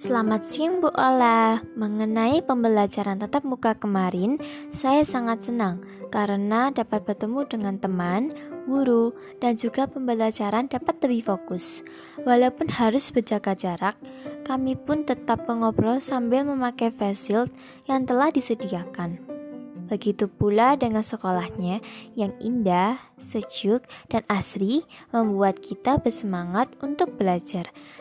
Selamat siang Bu Ola. Mengenai pembelajaran tatap muka kemarin, saya sangat senang karena dapat bertemu dengan teman, guru, dan juga pembelajaran dapat lebih fokus. Walaupun harus berjaga jarak, kami pun tetap mengobrol sambil memakai face shield yang telah disediakan. Begitu pula dengan sekolahnya yang indah, sejuk, dan asri membuat kita bersemangat untuk belajar.